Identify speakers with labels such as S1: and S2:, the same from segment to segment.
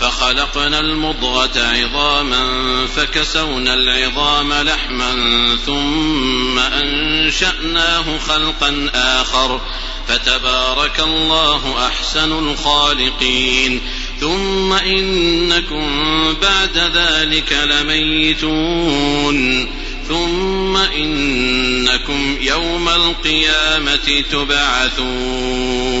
S1: فخلقنا المضغة عظاما فكسونا العظام لحما ثم أنشأناه خلقا آخر فتبارك الله أحسن الخالقين ثم إنكم بعد ذلك لميتون ثم إنكم يوم القيامة تبعثون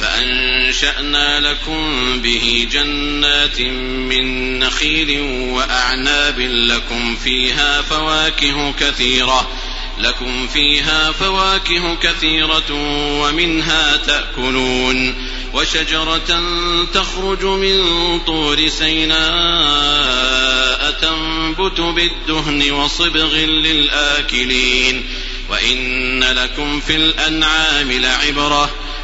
S1: فأنشأنا لكم به جنات من نخيل وأعناب لكم فيها فواكه كثيرة لكم فيها فواكه كثيرة ومنها تأكلون. وشجرة تخرج من طور سيناء تنبت بالدهن وصبغ للآكلين. وإن لكم في الأنعام لعبرة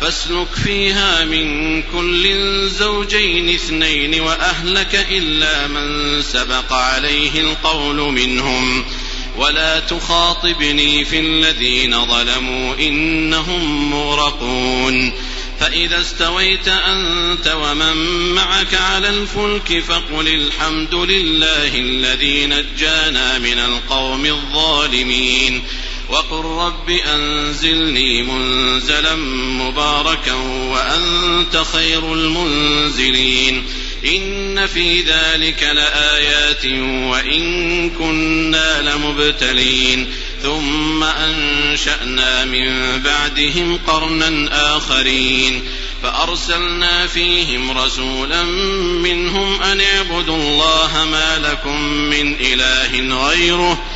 S1: فاسلك فيها من كل زوجين اثنين وأهلك إلا من سبق عليه القول منهم. ولا تخاطبني في الذين ظلموا إنهم مغرقون. فإذا استويت أنت ومن معك على الفلك فقل الحمد لله الذي نجانا من القوم الظالمين. وقل رب أنزلني منزلا مباركا وأنت خير المنزلين. إن في ذلك لآيات وإن كنا لمبتلين. ثم أنشأنا من بعدهم قرنا آخرين. فأرسلنا فيهم رسولا منهم أن اعبدوا الله ما لكم من إله غيره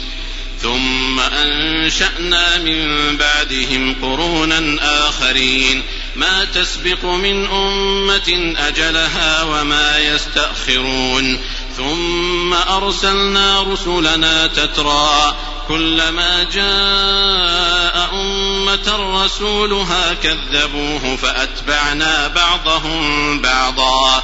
S1: ثم أنشأنا من بعدهم قرونا آخرين. ما تسبق من أمة أجلها وما يستأخرون. ثم أرسلنا رسلنا تترى. كلما جاء أمة رسولها كذبوه فأتبعنا بعضهم بعضا.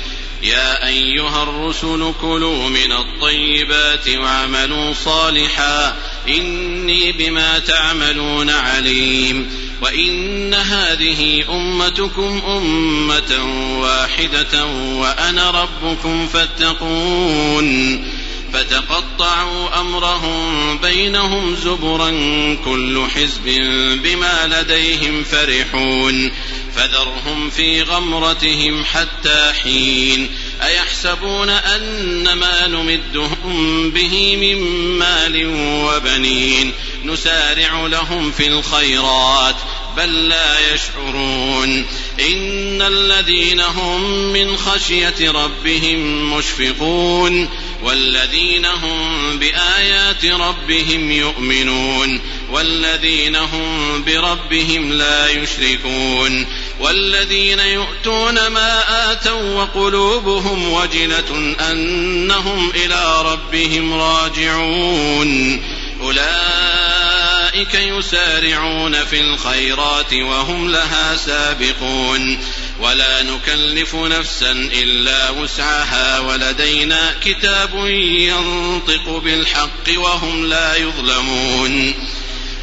S1: يا أيها الرسل كلوا من الطيبات واعملوا صالحا إني بما تعملون عليم وإن هذه أمتكم أمة واحدة وأنا ربكم فاتقون فتقطعوا أمرهم بينهم زبرا كل حزب بما لديهم فرحون فذرهم في غمرتهم حتى حين أيحسبون أن ما نمدهم به من مال وبنين نسارع لهم في الخيرات بل لا يشعرون إن الذين هم من خشية ربهم مشفقون والذين هم بآيات ربهم يؤمنون والذين هم بربهم لا يشركون والذين يؤتون ما آتوا وقلوبهم وجلة أنهم إلى ربهم راجعون. أولئك يسارعون في الخيرات وهم لها سابقون. ولا نكلف نفسا إلا وسعها. ولدينا كتاب ينطق بالحق وهم لا يظلمون.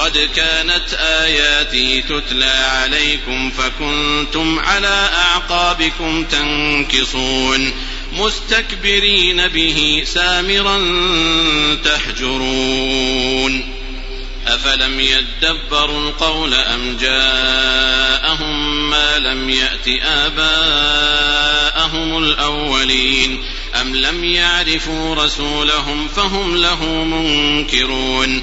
S1: قد كانت آياتي تتلى عليكم فكنتم على أعقابكم تنكصون مستكبرين به سامرا تهجرون أفلم يدبروا القول أم جاءهم ما لم يأت آباءهم الأولين أم لم يعرفوا رسولهم فهم له منكرون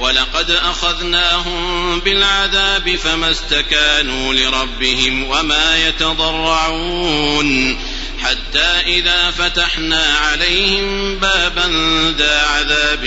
S1: ولقد أخذناهم بالعذاب فما استكانوا لربهم وما يتضرعون حتى إذا فتحنا عليهم بابا ذا عذاب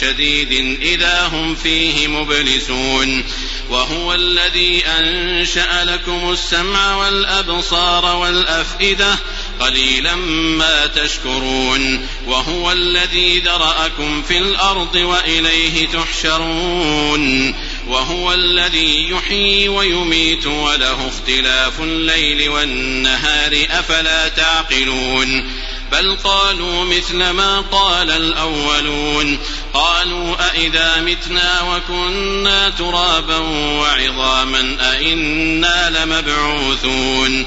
S1: شديد إذا هم فيه مبلسون وهو الذي أنشأ لكم السمع والأبصار والأفئدة قليلا ما تشكرون وهو الذي ذرأكم في الأرض وإليه تحشرون وهو الذي يحيي ويميت وله اختلاف الليل والنهار أفلا تعقلون بل قالوا مثل ما قال الأولون قالوا أإذا متنا وكنا ترابا وعظاما أإنا لمبعوثون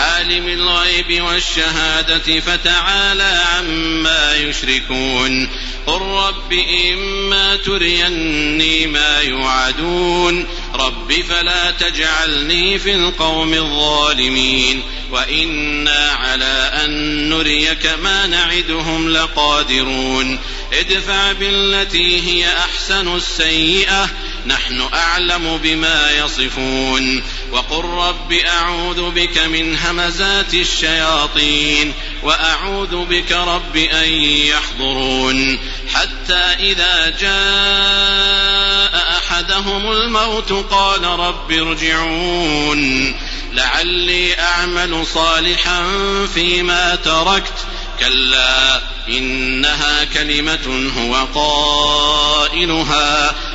S1: عالم الغيب والشهادة فتعالى عما يشركون. قل رب إما تريني ما يوعدون. رب فلا تجعلني في القوم الظالمين. وإنا على أن نريك ما نعدهم لقادرون. ادفع بالتي هي أحسن السيئة. نحن أعلم بما يصفون. وقل رب أعوذ بك من همزات الشياطين وأعوذ بك رب أن يحضرون حتى إذا جاء أحدهم الموت قال رب ارجعون لعلي أعمل صالحا فيما تركت كلا إنها كلمة هو قائلها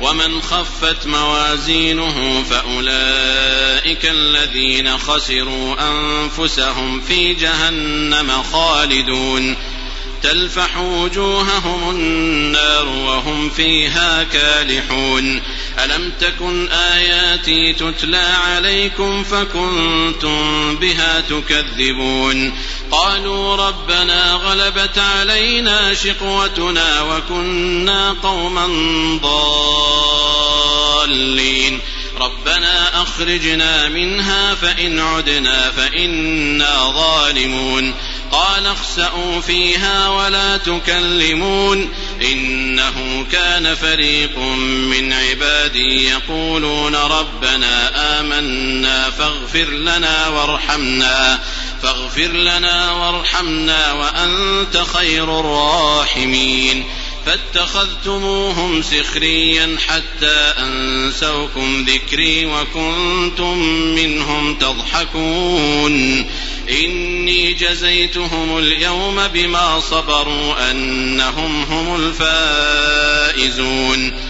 S1: ومن خفت موازينه فأولئك الذين خسروا أنفسهم في جهنم خالدون. تلفح وجوههم النار وهم فيها كالحون. ألم تكن آياتي تتلى عليكم فكنتم بها تكذبون. قالوا ربنا غلبت علينا شقوتنا وكنا قوما ضالين. ربنا أخرجنا منها فإن عدنا فإنا ظالمون. قال اخسأوا فيها ولا تكلمون. إنه كان فريق من عبادي يقولون ربنا آمنا فاغفر لنا وارحمنا. فاغفر لنا وارحمنا وأنت خير الراحمين. فاتخذتموهم سخريا حتى أنسوكم ذكري وكنتم منهم تضحكون. إني جزيتهم اليوم بما صبروا أنهم هم الفائزون.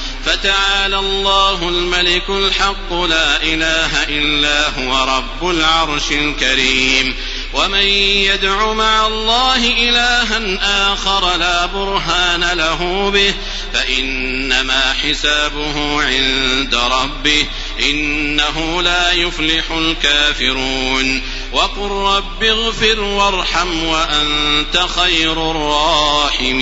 S1: فتعالى الله الملك الحق لا إله إلا هو رب العرش الكريم. ومن يدع مع الله إلها آخر لا برهان له به فإنما حسابه عند ربه إنه لا يفلح الكافرون. وقل رب اغفر وارحم وأنت خير الراحمين.